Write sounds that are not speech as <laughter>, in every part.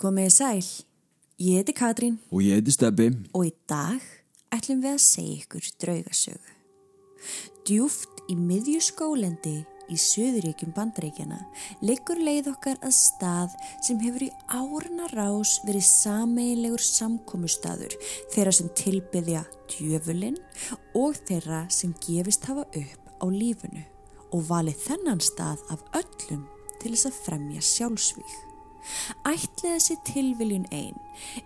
Komiði sæl, ég heiti Katrín Og ég heiti Steppi. og í dag ætlum við að segja ykkur draugasögu. Djúft í miðju skólendi í Suðuríkjum bandaríkjana liggur leið okkar að stað sem hefur í árna rás verið sameilegur samkomustadur þeirra sem tilbyðja djöfulinn og þeirra sem gefist hafa upp á lífunu og valið þennan stað af öllum til þess að fremja sjálfsvík. Ætli þessi tilviljun einn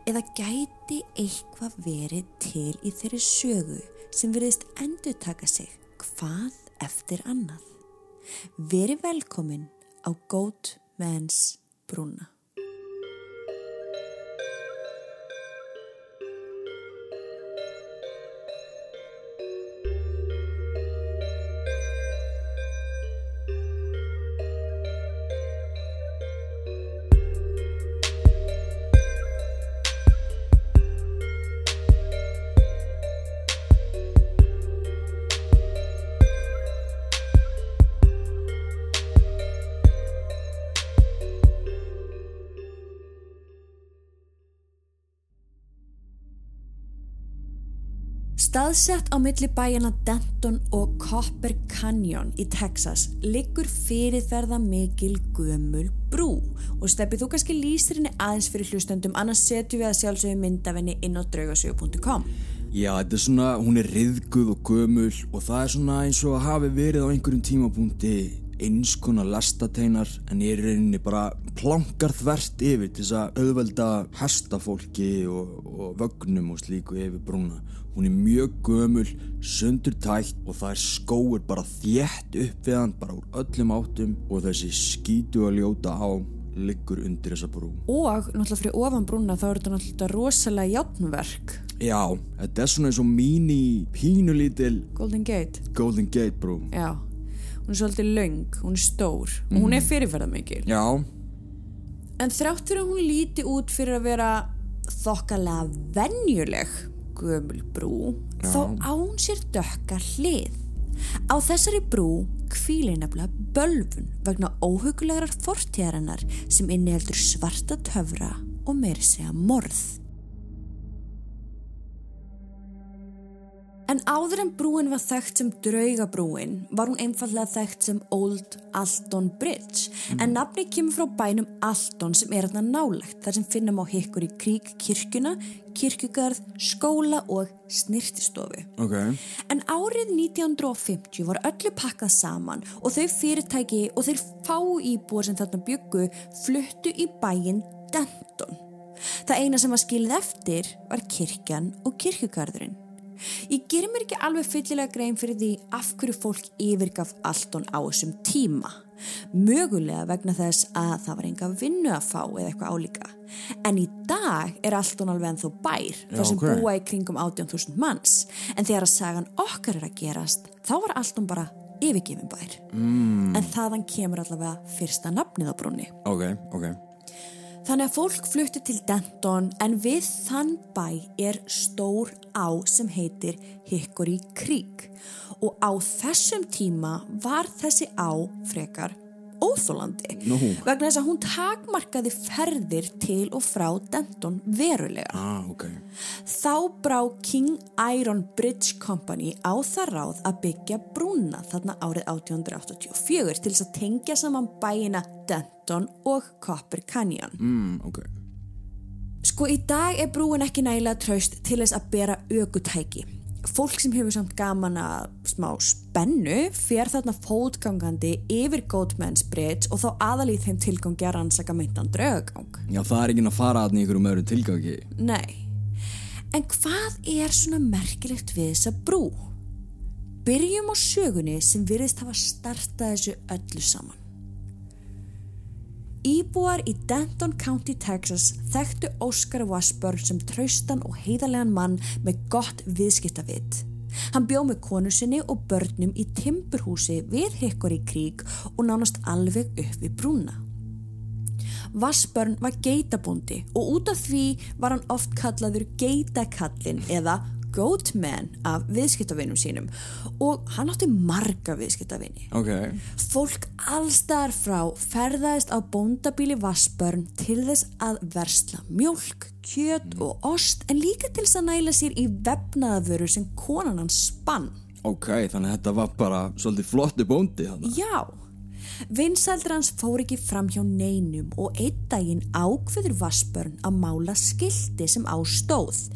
eða gæti eitthvað verið til í þeirri sögu sem veriðist endur taka sig hvað eftir annað. Veri velkomin á Goat Man's Brúna. Staðsett á milli bæjana Denton og Copper Canyon í Texas liggur fyrirferða mikil gömul brú. Og stefið þú kannski lýsir henni aðeins fyrir hlustendum annars setjum við að sjálfsögum myndafinni inn á draugasögu.com Já, þetta er svona, hún er riðguð og gömul og það er svona eins og að hafi verið á einhverjum tímapunkti eins konar lastateinar en ég er í rauninni bara plankar þvert yfir til þess að auðvelda hestafólki og, og vögnum og slíku yfir brúna. Hún er mjög gömul, sundur tætt og það er skóur bara þétt upp við hann bara úr öllum áttum og þessi skítu að ljóta á liggur undir þessa brú. og náttúrulega fyrir ofan brúna þá er þetta náttúrulega rosalega játnverk Já, þetta er svona eins og mini pínulítil Golden Gate Golden Gate brú. Já, hún er svolítið löng, hún er stór og hún er fyrirferða mikil Já, En þrátt fyrir að hún líti út fyrir að vera þokkalega venjuleg gömul brú, Já. þá án sér dökka hlið. Á þessari brú hvílir nefnilega bölvun vegna óhugulegar fortíðarinnar sem inniheldur svarta töfra og meiri segja morð. En áður en brúin var þekkt sem draugabrúin var hún einfallega þekkt sem Old Alton Bridge en nafni kemur frá bænum Alton sem er hérna nálegt þar sem finnum á hikkur í krík kirkjuna, kirkjugarð, skóla og snirtistofu. ok. En árið 1950 var öllu pakkað saman og þau fyrirtæki og þeir fá íbúar sem þarna byggu fluttu í bæinn Denton. Það eina sem var skilið eftir var kirkjan og kirkjugarðurinn. Ég gerir mér ekki alveg fyllilega grein fyrir því af hverju fólk yfirgaf Alton á þessum tíma. Mögulega vegna þess að það var enga vinnu að fá eða eitthvað álíka. En í dag er Alton alveg ennþá bær, þar sem ok. búa í kringum 18.000 manns. En þegar að sagan okkar er að gerast, þá var Alton bara yfirgefin bær. Mm. En þaðan kemur allavega fyrsta nafnið á brúnni. Ok, ok. Þannig að fólk flutti til Denton en við þann bæ er stór á sem heitir Hickory Creek. Og á þessum tíma var þessi á frekar óþólandi Nú. vegna þess að hún takmarkaði ferðir til og frá Denton verulega. Ah, ok. Þá brá King Iron Bridge Company á það ráð að byggja brúna þarna árið 1884 til þess að tengja saman bæina Denton og Copper Canyon. Mm, ok. Sko í dag er brúin ekki nægilega traust til þess að bera ökutæki. Fólk sem hefur samt gaman að smá spennu fer þarna fótgangandi yfir Bridge og þá aðalíð þeim tilgangi að rannsaka meintan draugagang. Já, það er ekki að fara að í einhverjum öðru tilgangi. Nei. En hvað er svona merkilegt við þessa brú? Byrjum á sögunni sem virðist hafa startað þessu öllu saman. Íbúar í Denton County, Texas þekktu Oscar Wasburg sem traustan og heiðarlegan mann með gott viðskiptavitt. Hann bjó með konu sinni og börnum í timburhúsi við Hickory Creek og nánast alveg upp við brúna. Vassbörn var geitabóndi og út af því var hann oft kallaður geitakallin eða Goatman af viðskiptavinum sínum og hann átti marga viðskiptavini. Ok. Fólk allstaðar frá ferðaðist á bóndabíli Vassbörn til þess að versla mjölk, kjöt og ost en líka til þess að næla sér í vefnaðavöru sem konan hans spann. Ok, þannig að þetta var bara svolítið flottu bóndi þannig. Já, vinsældur hans fór ekki fram hjá neinum og einn daginn ákveður Vassbörn að mála skildi sem á stóð.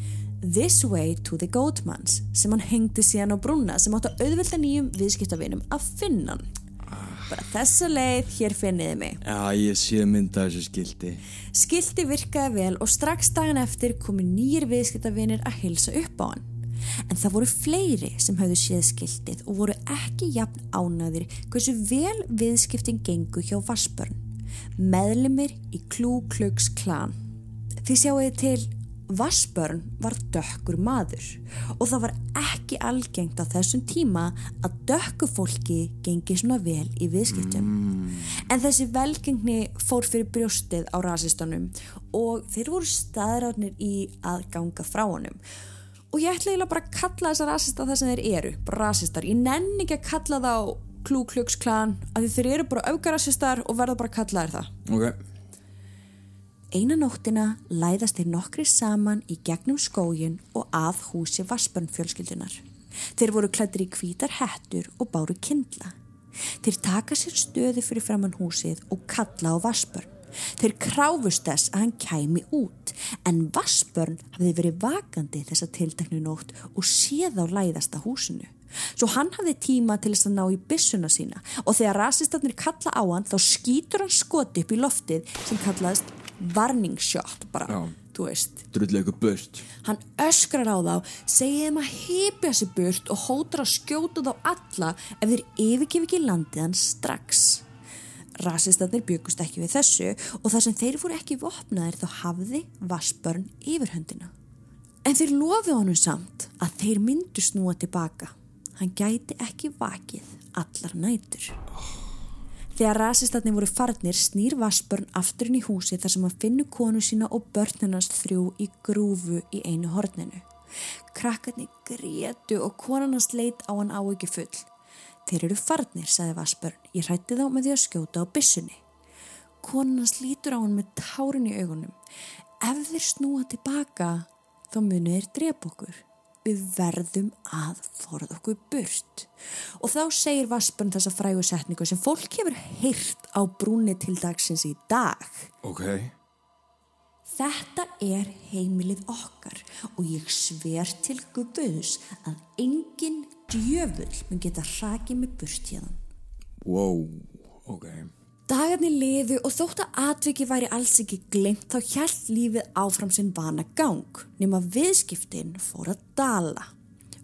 This way to the Goatmans sem hann hengdi síðan á brúna sem átt að auðvelda nýjum viðskiptavinum að finna hann. Bara þessa leið, hér finniði mig. Já, ég sé mynda þessu skildi. Skildi virkaði vel og strax dagan eftir komi nýjir viðskiptavinir að hilsa upp á hann. En það voru fleiri sem hafðu séð skildið og voru ekki jafn ánaðir hversu vel viðskiptin gengu hjá Vassbörn. Meðlimir í Klú Klugs klan. Þið sjáuði til Vassbörn var dökkur maður og það var ekki algengt á þessum tíma að dökku fólki gengi svona vel í viðskiptum. En þessi velgengni fór fyrir brjóstið á rasistunum og þeir voru staðrárnir í að ganga frá honum. Og ég ætla eiginlega bara að kalla þessa rasista það sem þeir eru, bara rasistar. Ég nenni ekki að kalla þá Klú Klugs klan af því þeir eru bara aukarasistar og verða bara að kalla þér það. Ok. Eina nóttina læðast þeir nokkri saman í gegnum skógin og að húsi Vassbörn fjölskyldunar. Þeir voru klættir í hvítar hettur og báru kindla. Þeir taka sér stöði fyrir framann húsið og kalla á Vassbörn. Þeir kráfust þess að hann kæmi út en Vassbörn hafði verið vakandi þessa tilteknu nótt og séð á læðasta húsinu. Svo hann hafði tíma til þess að ná í byssuna sína og þegar rasistarnir kalla á hann þá skýtur hann skoti upp í loftið sem kallaðist warning shot bara, Já. þú veist. Drullu ykkur burt. Hann öskrar á þá, segir þeim að hypja sér burt og hótar að skjóta þá alla ef þeir yfirgef ekki landið hann strax. Rasistarnir byggust ekki við þessu og þar sem þeir voru ekki vopnaðir þá hafði Vassbörn yfirhöndina. En þeir lofi honum samt að þeir myndu snúa tilbaka. Hann gæti ekki vakið allar nætur. Þegar rasistarnir voru farnir snýr Vassbörn aftur inn í húsi þar sem hann finnur konu sína og börnunast þrjú í grúfu í einu horninu. Krakkarnir grétu og konunast leit á hann á ekki full. Þeir eru farnir, sagði Vassbörn. Ég hrætti þá með því að skjóta á byssunni. Konunast lítur á hann með tárin í augunum. Ef þeir snúa tilbaka, þá munu þeir drepa okkur. Við verðum að forða okkur burt. Og þá segir Vassbörn þessa frægu setningu sem fólk hefur heyrt á brúni til dagsins í dag. Ok. Þetta er heimilið okkar og ég sver til guðus að engin djöfull mun geta hrakið mig burt hérna. Wow. Ok. Dagarnir liðu og þótt að atviki væri alls ekki glemt þá hjælt lífið áfram sinn vana gang nema viðskiptin fór að dala.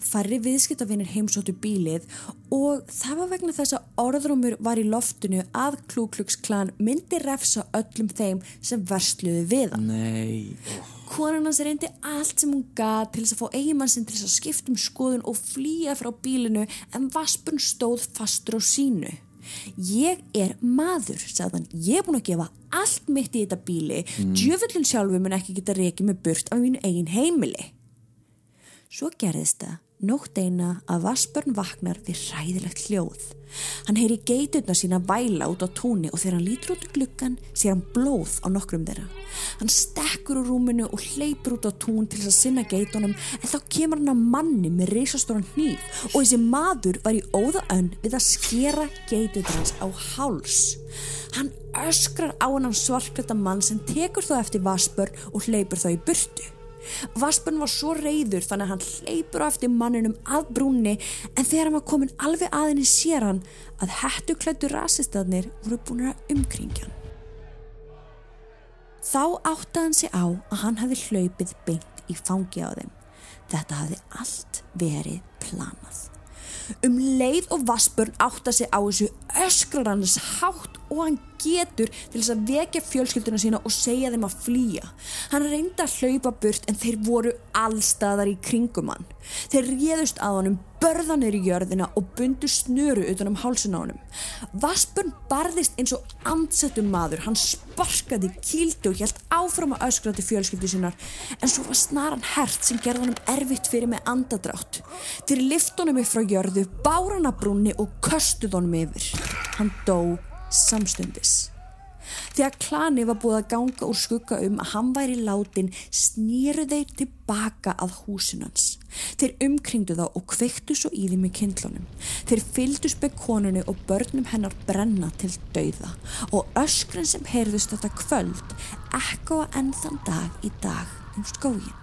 Færri viðskiptavinir heimsóttu bílið og það var vegna þess að orðrumur var í loftinu að Klúkluksklan myndi refsa öllum þeim sem versluðu við hann. Nei. Konan hans reyndi allt sem hún gat til þess að fá eigimann sinn til þess að skipta um skoðun og flýja frá bílinu en Vaspun stóð fastur á sínu. Ég er maður, sagðan, ég er búin að gefa allt mitt í þetta bíli, mm. djöfullin sjálfu mun ekki geta reikið með burt af mínu eigin heimili. Svo gerðist það, nótt eina að Vaspörn vaknar við ræðilegt hljóð. Hann heyri geiturna sína væla út á túnni og þegar hann lítur út í gluggan sér hann blóð á nokkrum þeirra. Hann stekkur úr rúminu og hleypur út á tún til þess að sinna geitunum en þá kemur hann að manni með reysastóran hníf og þessi maður var í óða önn við að skera geiturna hans á háls. Hann öskrar á hann svarklæta mann sem tekur þá eftir Vaspörn og hleypur þá í burtu. Vaspun var svo reyður þannig að hann hleypur á eftir manninum að brúnni en þegar hann var komin alveg aðinni sér hann að hættu klættu rasistaðnir voru búin að umkringja hann. Þá átti hann sig á að hann hafi hlaupið beint í fangi á þeim. Þetta hafi allt verið planað. Um leið og Vaspurn átti sig á þessu öskrar hans hátt og hann getur til þess að vekja fjölskylduna sína og segja þeim að flýja. Hann reyndi að hlaupa burt en þeir voru allstaðar í kringum hann. Þeir réðust að honum, börðanir í jörðina og bundu snöru utan um hálsun á honum. Vaspurn barðist eins og andsettum maður, hann sparkaði, kíldi og hjælt áfram að öskra til fjölskyldu sínar en svo var snaran hert sem gerði honum erfitt fyrir með andadrátt. Þeir lift honum upp frá jörðu, báran að brúnni og köstuð honum yfir. Hann dó samstundis. Þegar klani var búið að ganga úr skugga um að hann væri látin snýru þeir tilbaka að húsinans. Þeir umkringdu þá og kveiktu svo í því með kindlunum. Þeir fyldust með konunu og börnum hennar brenna til dauða og öskren sem heyrðust þetta kvöld ekkoa enn þann dag í dag um skógin.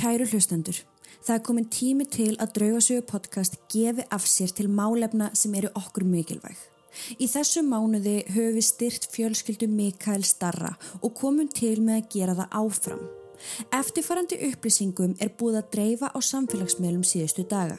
Kæru hlustendur, það er komin tími til að Draugasögu podcast gefi af sér til málefna sem eru okkur mikilvæg. Í þessu mánuði höfum við styrt fjölskyldu Mikael Starra og komum til með að gera það áfram. Eftirfarandi upplýsingum er búið að dreifa á samfélagsmiðlum síðustu daga.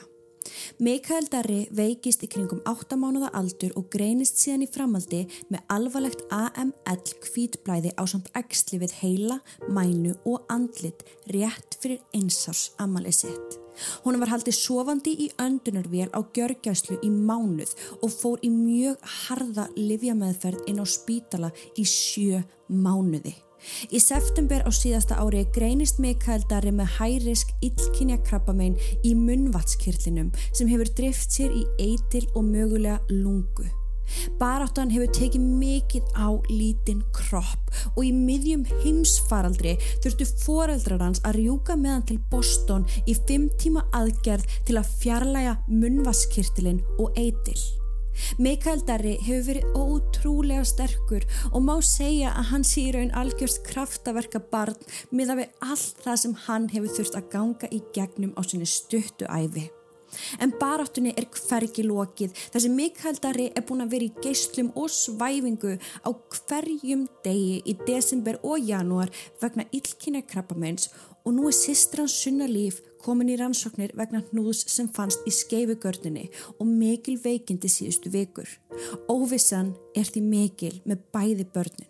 Mikael Darri veikist í kringum 8 mánuða aldur og greinist síðan í framaldi með alvarlegt AML kvítblæði á samt ægsli við heila, mænu og andlit rétt fyrir einsás amalið sitt. Hún var haldið sofandi í öndunarvél á gjörgjæslu í mánuð og fór í mjög harða livjameðferð inn á spítala í sjö mánuði. Í september á síðasta ári greinist Mikael Darri með hærisk illkynja krabbamein í munvatskirlinum sem hefur drift sér í eitil og mögulega lungu. Baráttan hefur tekið mikið á lítinn kropp og í miðjum heimsfaraldri þurftu foreldrar hans að rjúka meðan til Boston í fimm tíma aðgerð til að fjarlæga munvatskirtilin og eitil. Mikael Darri hefur verið ótrúlega sterkur og má segja að hann sé í raun algjörst kraftaverka barn miða við allt það sem hann hefur þurft að ganga í gegnum á sinni stuttu æfi. En baráttunni er hvergi lokið þar sem Mikael Darri er búin að vera í geyslum og svæfingu á hverjum degi í desember og janúar vegna illkynna krabbamenns og nú er sýstrans sunna líf komin í rannsóknir vegna hnúðs sem fannst í skeifugörninni og mikil veikindi síðustu vikur. Óvissan er því mikil með bæði börnin.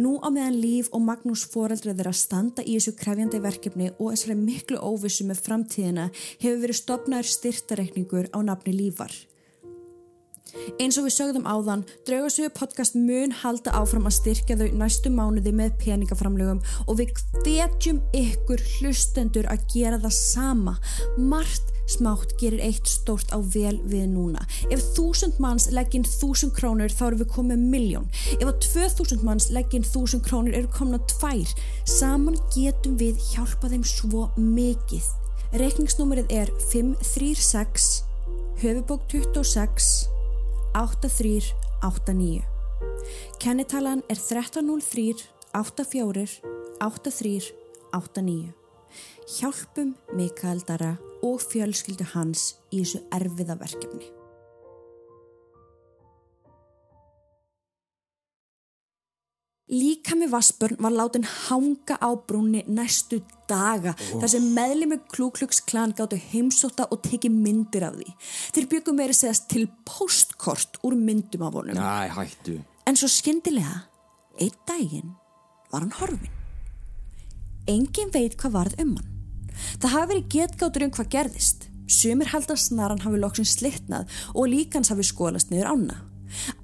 Nú á meðan Líf og Magnús foreldra þeirra standa í þessu krefjandi verkefni og þessari miklu óvissu með framtíðina hefur verið stopnaður styrtareikningur á nafni Lífar. Eins og við sögðum áðan, Draugasögu podcast mun halda áfram að styrkja þau næstu mánuði með peningaframlegum og við hvetjum ykkur hlustendur að gera það sama. Margt smátt gerir eitt stórt á vel við núna. Ef þúsund manns legginn þúsund krónur þá eru við komið miljón. Ef að tvö þúsund manns legginn þúsund krónur eru komna tvær. Saman getum við hjálpa þeim svo mikið. Reikningsnúmerið er 536 höfubók 26 8389. Kennitalan er 1303 84 83 89. Hjálpum Mikael Dara og fjölskyldu hans í þessu erfiða verkefni. Líka með Vassbörn var látin hanga á brúnni næstu daga oh. þar sem meðlemi Klúklux klan gáttu heimsóta og teki myndir af því. Þeir byggum verið segast til postkort úr myndum af honum. Næ, hættu. En svo skyndilega, einn daginn var hann horfin. Engin veit hvað varð um hann. Það hafi verið getgáttur um hvað gerðist. Sumir halda snaran hafi loksin slittnað og líkans hafi skólast niður ána.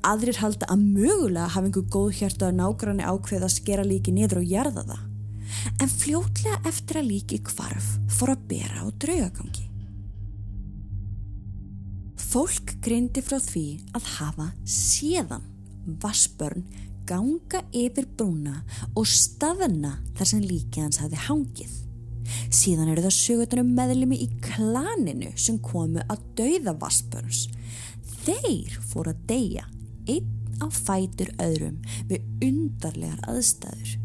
Aðrir halda að mögulega hafa einhver góð hjarta að nágranni ákveða að skera líki niður og jarða það. En fljótlega eftir að líki kvarf fór að bera á draugagangi. Fólk greindi frá því að hafa séðan vassbörn ganga yfir brúna og staðna þar sem líki hans hafi hangið. Síðan eru það sögutunum meðlumi í klaninu sem komu að dauða vassbörns þeir fór að deyja einn á fætur öðrum við undarlegar aðstæður.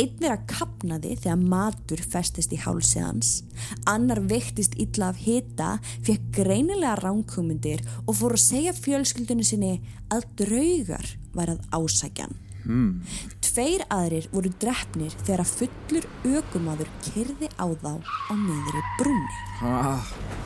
Einn er að kapnaði þegar matur festist í hálsið hans, annar vektist illa af hita, fekk greinilega ránkumundir og fór að segja fjölskyldunni sinni að draugar var að ásækjan. Hmm. Tveir aðrir voru drefnir þegar fullur aukumadur kyrði á þá á meðri brunni. Ah.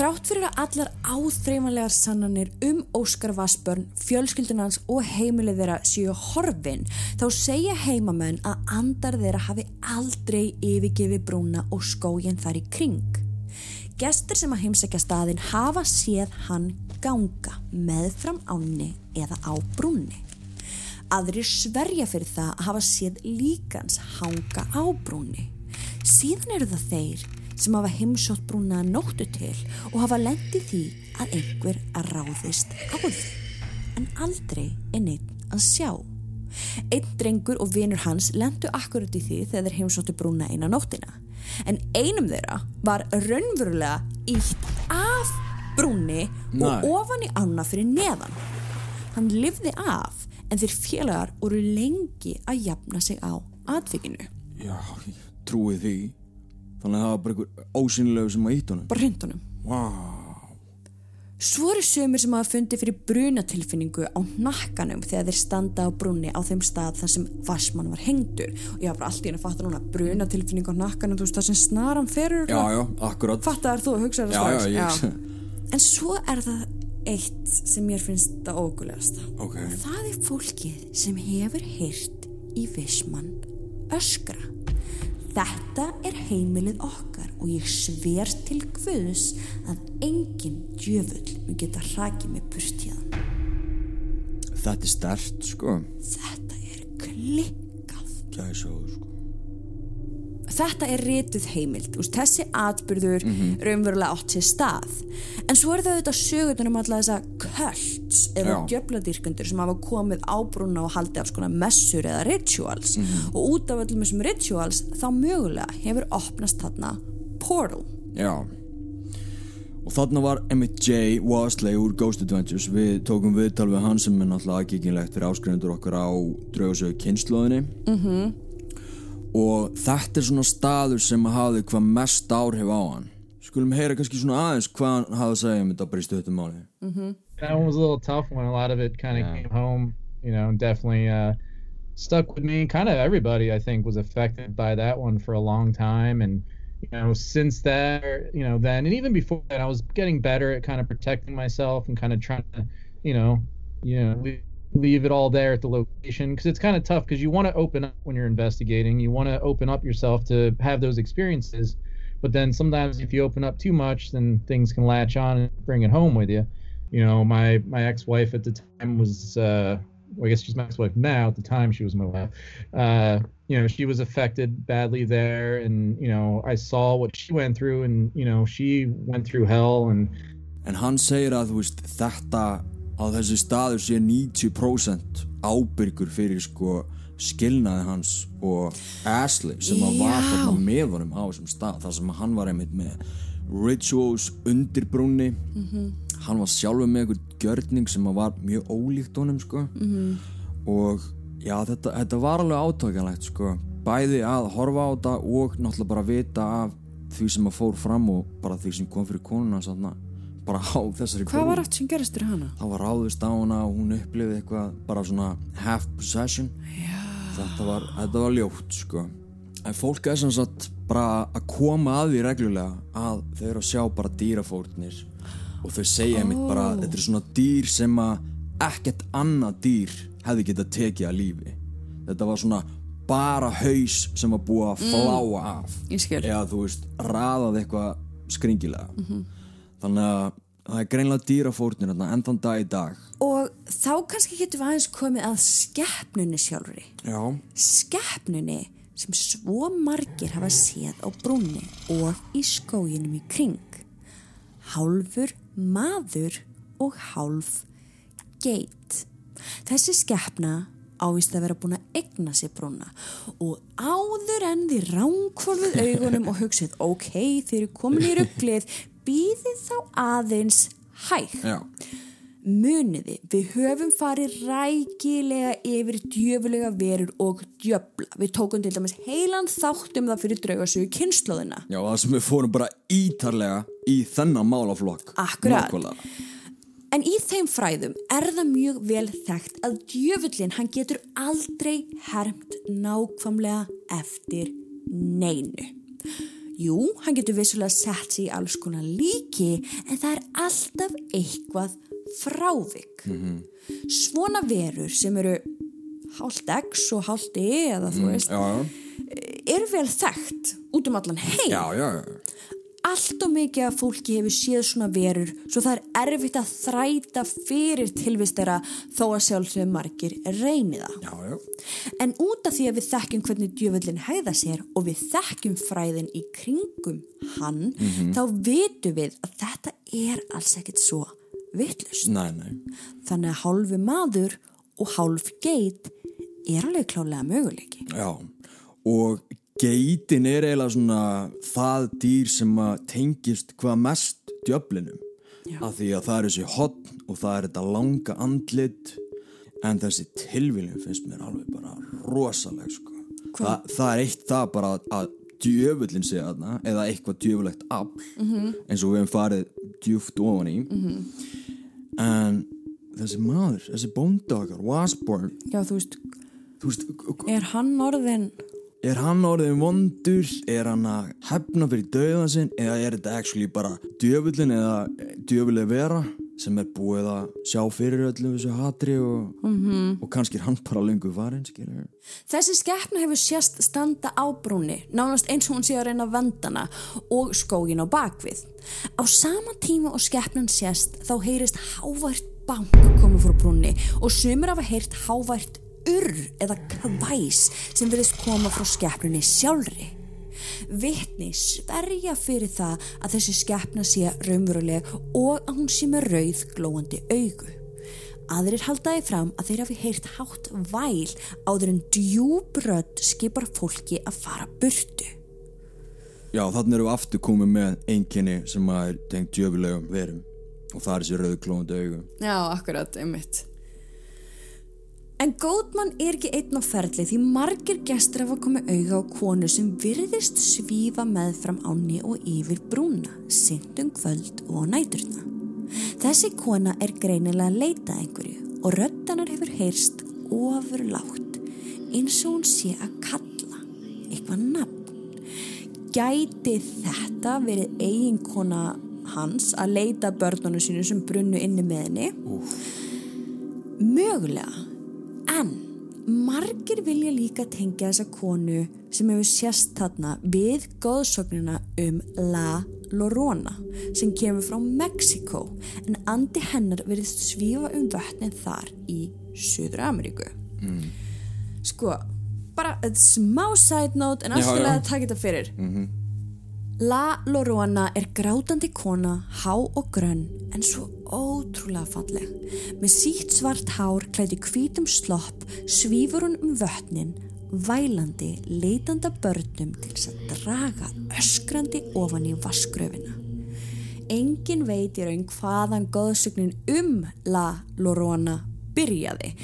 Þrátt fyrir að allar áþreifanlegar sannanir um Óskar Vassbörn, fjölskyldunans og heimilið þeirra séu horfin, þá segja heimamenn að andar þeirra hafi aldrei yfirgefi brúna og skóginn þar í kring. Gestur sem að heimsækja staðin hafa séð hann ganga meðfram ánni eða á brúni. Aðrir sverja fyrir það að hafa séð líkans hanga á brúni. Síðan eru það þeir sem hafa heimsótt brúna nóttu til og hafa lendið því að einhver að ráðist á því. En aldrei er neitt að sjá. Einn drengur og vinur hans lendu akkurat í því þegar þeir heimsóttu brúna eina nóttina. En einum þeirra var raunverulega ítt af brúni og Nei. ofan í ána fyrir neðan. Hann lifði af en þeir félagar voru lengi að jafna sig á atvikinu. Já, ég trúi því Þannig að það var bara einhver ósynlegu sem að ítt honum Bara hrindunum. Vá, Svo eru sömur sem hafa fundið fyrir brunatilfinningu á nakkanum þegar þeir standa á brunni á þeim stað þar sem Vassmann var hengdur. Og ég hafa bara allt í henni fattar núna brunatilfinningu á nakkanum þú veist það sem snaran ferur já, já, akkurat. Fattar þú að hugsa það Já, já, ég- en svo er það eitt sem mér finnst það ógulegasta Ok. það er fólkið sem hefur heyrt í Vissmann öskra þetta er heimilið okkar og ég sver til Guðs að engin djöfull mun geta hrakið mig burt hérna Þetta er stert, sko. Þetta er klikkað. Gæsóð, sko þetta er rituð heimild úst, þessi atbyrður Mhm. raunverulega átt sér stað en svo er það auðvitað sögutunum alltaf þessa kults eða Já. djöfladýrkundur sem hafa komið ábrúna og haldið af skona messur eða rituals Mhm. og út af öllum þessum rituals þá mögulega hefur opnast þarna portal Já Og þarna var Emmett J. Wasley úr Ghost Adventures Við tókum viðtal við hann sem er náttúrulega aðgengilegt fyrir áskrifendur okkar á draugasögu kynnslóðinni -hmm. Og þetta er svona staður sem hafði hvað mest áhrif á hann Skulum heyra kannski svona aðeins hvað hann hafði að segja um þetta bara í stöttum máli that one was a little tough one. A lot of it kind of Yeah. came home, you know, definitely uh, stuck with me. Kind of everybody, I think, was affected by that one for a long time. And, you know, since that, you know, then, and even before that, I was getting better at kind of protecting myself and kind of trying to, you know, you know, leave, it all there at the location because it's kind of tough because you want to open up when you're investigating. You want to open up yourself to have those experiences. But then sometimes if you open up too much, then things can latch on and bring it home with you you know my my ex-wife at the time was uh well, i guess she's my ex-wife now at the time she was my wife uh you know she was affected badly there and you know i saw what she went through and you know she went through hell and En hann segir að þú veist þetta að þessi staður sé 90% ábyrgur fyrir sko skilnaði hans og Ashley sem að var þarna með honum á þessum stað. Þar sem að hann var einmitt með rituals undir brúnni. Hann var sjálfur með einhvern gjörning sem að var mjög ólíkt honum sko. Og já þetta, þetta var alveg átökanlegt sko. Bæði að horfa á þetta og náttúrulega bara vita af því sem að fór fram og bara því sem kom fyrir konuna sanna, bara á þessari hvað brú. var aftur sem gerist fyrir hana? það var ráðist á hana og hún upplifið eitthvað bara svona half possession. Já, þetta var, þetta var ljótt sko. En fólk er sem sagt bara að koma að því reglulega að þau eru að sjá bara dýrafórnir. Og þau segja mitt bara þetta er svona dýr sem að ekkert annað dýr hefði getað tekið að lífi. Þetta var svona bara haus sem var búið að fláa af. Ég skil. eða þú veist raðað eitthvað skringilega. Þannig að það er greinlega dýrafórnir enn þann dag í dag og þá kannski getum við aðeins komið að skeppnunni sjálfri já, skeppnunni sem svo margir hafa séð á brúnni og í skóginum í kring. Hálfur maður og hálf geit. Þessi skeppna ávist að vera búin að egna sér brúna og áður en þið ránkvolfið augunum og hugsið ok, þið eru komin í rugglið, býðið þá aðeins hægt. já Muniði, við höfum farið rækilega yfir djöfulega verur og djöfla. Við tókum til dæmis heilan þátt um það fyrir draugasögu kynnslóðina. Já, það sem við fórum bara ítarlega í þennan málaflokk Akkurat. Nákvæmlega. En í þeim fræðum er það mjög vel þekkt að djöfullin hann getur aldrei hermt nákvæmlega eftir neinu. Jú, hann getur vissulega sett sig í alls konar líki en það er alltaf eitthvað frávik. Svona verur sem eru hálft X og hálft E eða þú veist, Já, já, eru vel þekkt út um allan heim. já, já, já. Allt og mikið af fólki hefur séð svona verur svo það er erfitt að þræta fyrir tilvist þeirra þó að sjálfsögum margir reyni það. Já, já. En út af því að við þekkjum hvernig djöfullin hæða sér og við þekkjum fræðin í kringum hann, þá vitum við að þetta er alls ekkert svo vittlust. Nei, nei. Þannig að hálfu maður og hálf geit er alveg klálega möguleiki. Já, og geitin er eiginlega svona það dýr sem tengist hvað mest djöflinum. Af því að það er þessi hotn og það er þetta langa andlit en þessi tilviljum finnst mér alveg bara rosaleg sko. Þa, það er eitt það bara að, að djöfullin sé þarna eða eitthvað djöfulegt afl -hmm. eins og við hefum farið djúft ofan í en þessi maður, þessi bóndakar Wasborn, Já, þú veist, þú veist er hann orðin, Er hann orðin vondur? Er hann að hefna fyrir döðan sinn? Eða er þetta actually bara djöfullin eða djöfuleg vera sem er búið að sjá fyrir öllum þessu hatri og, -hmm. og kannski er hann bara lengur skilur. þessi skeppna hefur sérst standa á brúni, nánast eins og hún sé að reyna vandana og skógin á bakvið. Á sama tíma og skeppnan sérst þá heyrist hávært bank koma frá brúni og sumir hafa heyrt hávært urr eða kvæs sem verðist koma frá skeppnunni sjálfri. Vitni sverja fyrir það að þessi skeppna sé raunveruleg og að hún sé með rauð glóandi augu. Aðrir haldaði fram að þeir hafi heyrt hátt væl áður en djúbrödd skipar fólki að fara burtu. Já, þannig erum við aftur komið með einkenni sem að er tengt djöfulegum verum og það er þessi rauðklóðandi augu. Já, akkurat, einmitt. En Góðmann er ekki einn á ferli því margir gestur hafa komið auga á konu sem virðist svífa meðfram áni og yfir brúna, sindum kvöld og næturna. Þessi kona er greinilega að leita einhverju og röddanar hefur heyrst ofurlátt eins og hún sé að kalla eitthvað nafn. Gæti þetta verið eiginkona hans að leita börnunum sínu sem brunnu inni með henni? Mögulega, en margir vilja líka tengja þessa konu sem hefur sérst þarna við góðsögnina um La Llorona sem kemur frá Mexiko en andi hennar verið svífa um vötnin þar í Suður Ameríku. Sko, bara smá side note en alltaf að taka þetta fyrir. La Llorona er grátandi kona, há og grönn en svo ótrúlega falleg. Með sítt svart hár klæði hvítum slopp svífur hún um vötnin, vælandi, leitanda börnum til þess að draga öskrandi ofan í vaskröfina. Engin veit í raun hvaðan góðsögnin um La Llorona byrjaði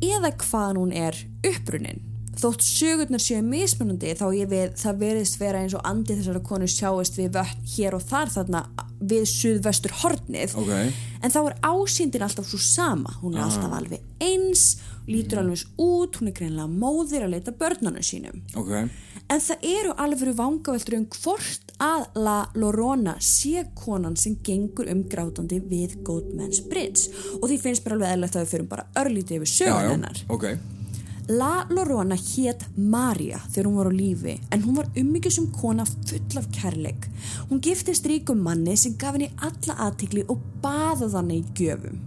eða hvaðan hún er upprunin. Þótt sögurnar séu mismunandi þá ég við það veriðst vera eins og andi þessara konu sjáist við vötn hér og þar þarna við suðvestur hornið Ok. en þá er ásýndin alltaf svo sama hún er alltaf alveg eins lítur alveg eins út, hún er greinlega móðir að leita börnunum sínum Ok. en það eru alveg vangaveltur um hvort að La Llorona sé konan sem gengur um grátandi við Goldman's Bridge og því finnst mér alveg eðlilegt að við fyrir bara örlítið yfir Já, sögun já. hennar Ok. La Llorona hét Maria þegar hún var á lífi en hún var ummyggjusum kona full af kærleik. Hún giftist ríkum manni sem gaf henni alla aðtikli og baða þannig í gjöfum.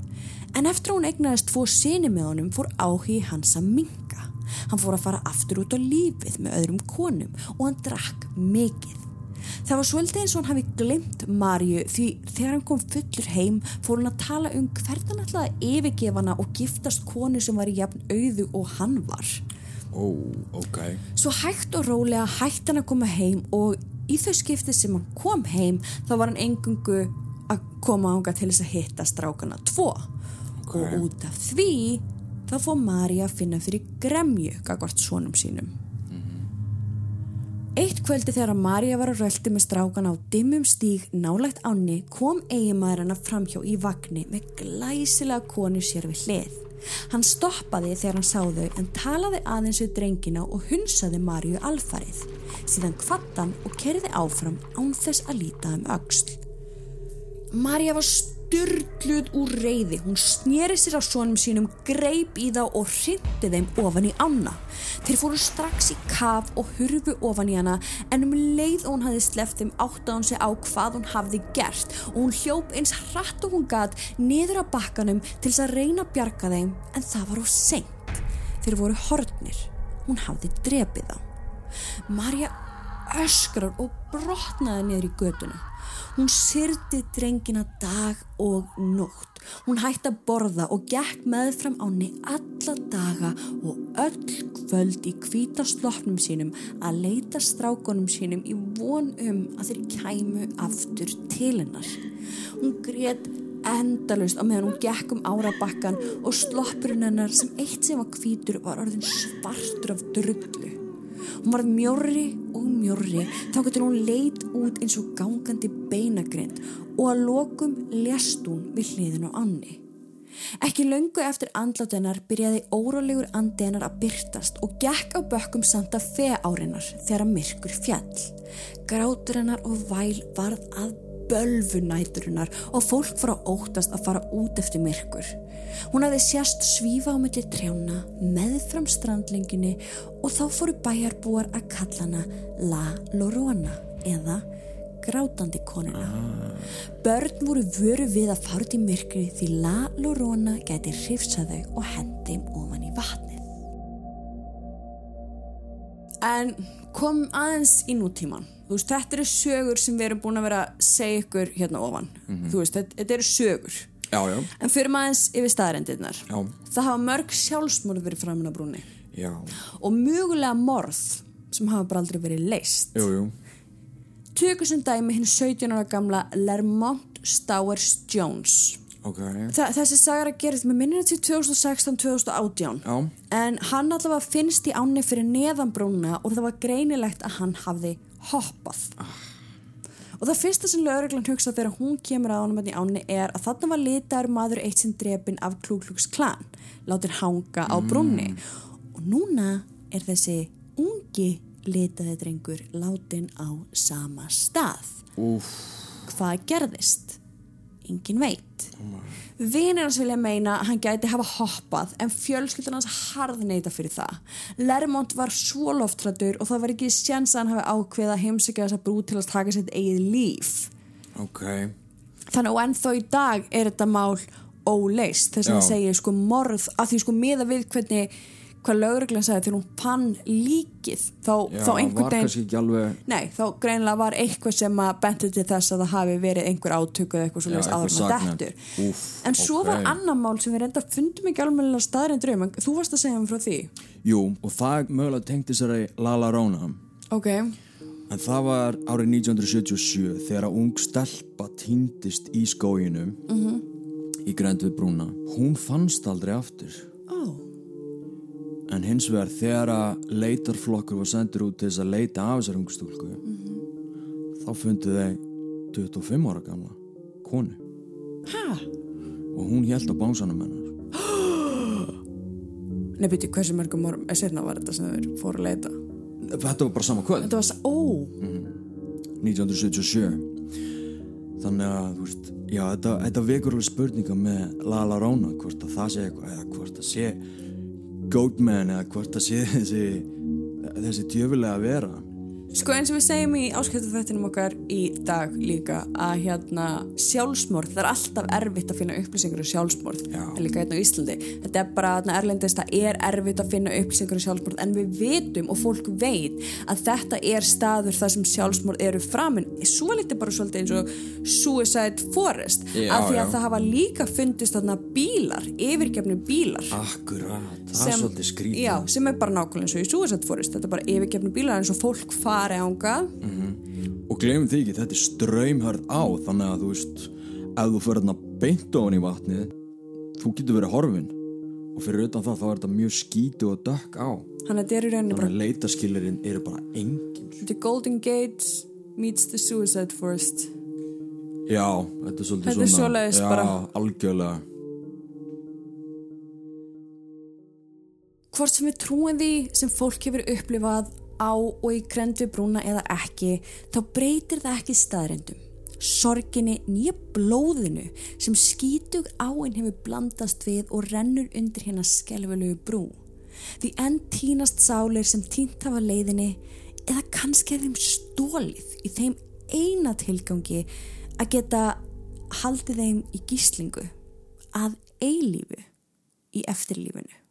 En eftir að hún egnaðist tvo sinni með honum fór áhugi hans að minga. Hann fór að fara aftur út á lífið með öðrum konum og hann drakk mikið. Það var svolítið eins og hann hafi glemt Marju því þegar hann kom fullur heim fór hann að tala um hvernig hann ætlaði að yfirgefa hana og giftast konu sem var í jafn auðu og hann var. Ó, ok. Svo hægt og rólega hætti hann að koma heim og í þau skiptið sem hann kom heim þá var hann engungu að koma ánga til þess að hitta strákana tvo. Og út af því þá fór Marja að finna fyrir gremju gagvart svonum sínum. Eitt kvöldi þegar Marja var að röldi með strákan á dimmum stíg nálægt ánni kom eiginmaður hennar framhjá í vagni með glæsilega konu sér við hlið. Hann stoppaði þegar hann sá þau en talaði aðeins við drengina og hunsaði Marju alfarið. Síðan kvattan og kerði áfram án þess að líta um öxl. Marja var styrluð úr reyði. Hún snýri sér á sonum sínum, greip í þá og hrindi þeim ofan í ána. Þeir fóru strax í kaf og hurfu ofan í hana en um leið og hún hafði sleppt þeim áttaði hún sig á hvað hún hafði gert og hún hljóp eins hratt og hún gat niður á bakkanum til þess að reyna að bjarga þeim en það var á senkt. Þeir voru hortnir. Hún hafði drepið þá. Marja öskrar og brotnaði niður í göduna. Hún syrdi drengina dag og nótt. Hún hætti að borða og gekk meðfram áni alla daga og öll kvöld í kvítaslopnum sínum að leita strákonum sínum í von um að þeir kæmu aftur til hennar. Hún greitt endalust á meðan hún gekk um árabakkan og sloppurinn hennar sem eitt sem var kvítur var orðin svartur af drullu. Hún var mjörri og mjörri þá getur hún leit út eins og gangandi beinagrind og að lokum lest hún við hliðin á Anni. Ekki löngu eftir andlátennar byrjaði órálegur andi hennar að byrtast og gekk á bökkum Santa Fe árinar þegar myrkur fjall. Grátur hennar og væl varð að bölfunæturinnar og fólk fór að óttast að fara út eftir myrkur. Hún hafði sérst svífa á milli trjána meðfram strandlenginni og þá fóru bæjarbúar að kalla hana La Lorona eða grátandi konuna. Börn voru vöru við að fara út í myrkri því La Lorona gæti hrifsaðu og hendi ofan í vatnið. En kom aðeins í nútíman. Þú veist, þetta eru sögur sem við erum búin að vera að segja ykkur hérna ofan. Þú veist, þetta, þetta eru sögur. Já, já, En fyrir maður aðeins yfir staðarendirnar. Já. Það hafa mörg sjálfsmorð verið framin á brúni. já, Og mögulega morð sem hafa bara aldrei verið leist. Tökur sem dæmi hinn 17 ára gamla Lermont Stowers Jones. Ok, Þa, þessi sagar að gerist með minnina til 2016-2018. já, En hann allavega finnst í ánni fyrir neðan brúna og það var greinilegt að hann hafði hoppað. Og það fyrsta sem lögreglan hugsa þegar hún kemur að honum í ánni er að þarna var litaður maður eitt sinn drepin af Klúklúks klan, látir hanga á brúnni. Og núna er þessi ungi litaði drengur látin á sama stað. úf, Hvað gerðist? Engin veit. Vinir hans vilja meina að hann gæti hafa hoppað en fjölskyldan hans harðneita fyrir það. Lermont var svo loftrættur og það var ekki sjans að hann hafi ákveða heimsækja þessa brú til að taka sitt eigið líf. ok, Þannig og ennþá í dag er þetta mál óleist þess að það segir sko morð að því sko miða við hvernig hvað lögreglan sagði þegar hún fann líkið þá, já, þá einhvern veginn Nei, þá greinlega var eitthvað sem að benti til þess að það hafi verið einhver átöku eða eitthvað svo Já, leiðist einhver áður með saknæmt. dettur. Úff, En svo ok. var annar mál sem við reynda fundum ekki alveg staðrind draum, en þú varst að segja um frá því. jú, og það mögulega tengdi sér að Lala Róna, Ok, en það var árið 1977 þegar að ung stelpa týndist í skóginum -hmm. í grænt við brúna, hún fannst aldrei aftur. En hins vegar þegar að leitarflokkur var sendur út til þess að leita af þessar ungstúlku þá fundu þeir 25 ára gamla konu. Hæ? og hún held á bánsanum hennar. <gasps> Nei, byrju, hversu mörgum árum, er sérna var þetta sem þeir fóru að leita? Þetta var bara sama kvöld. Þetta var, s- ó, 1977 Þannig að þú veist já, þetta, þetta vekur alveg spurninga með Lala Róna hvort að það sé eitthvað eða hvort að sé Goatman eða hvort að sé <laughs> þessi þessi djöfulega vera Sko eins og við segjum í áskiptafættinum okkar í dag líka að hérna sjálfsmorð, það er alltaf erfitt að finna upplýsingur um sjálfsmorð, Já. en líka hérna á Íslandi. Þetta er bara hérna erlendist, það er erfitt að finna upplýsingur um sjálfsmorð, en við vitum og fólk veit að þetta er staður þar sem sjálfsmorð eru framin. Svo litið bara svolítið eins og Suicide Forest, Já, af því að já. það hafa líka fundist þarna bílar, yfirgefni bílar. Akkurat, það er svolítið skrítið Já, sem er bara nákvæmlega eins og í Suicide Forest, þetta er bara yfirgefni bílar eins og fólk fari ángað. Og glemum því ekki, þetta er ströymhörð á þannig að þú veist, ef þú fyrir þarna beint ofan í vatnið þú getur verið horfin. Og fyrir utan það þá er þetta mjög skítu og dökk á. Þannig að þetta er í rauninni bara þannig að leitaskilirinn eru bara engin. The Golden Gate meets the Suicide Forest. Já, þetta er svolítið Þetta er svona Já, bara. algjörlega. Hvort sem við trúum því sem fólk hefur upplifað á og í grendu brúna eða ekki, þá breytir það ekki staðrendum. Sorginni nýja blóðinu sem skítug áinn hefur blandast við og rennur undir hérna skelvelegu brú. Því enn tínast sálir sem tínt hafa leiðinni eða kannski er þeim stólið í þeim eina tilgangi að geta haldið þeim í gíslingu að eilífu í eftirlífinu.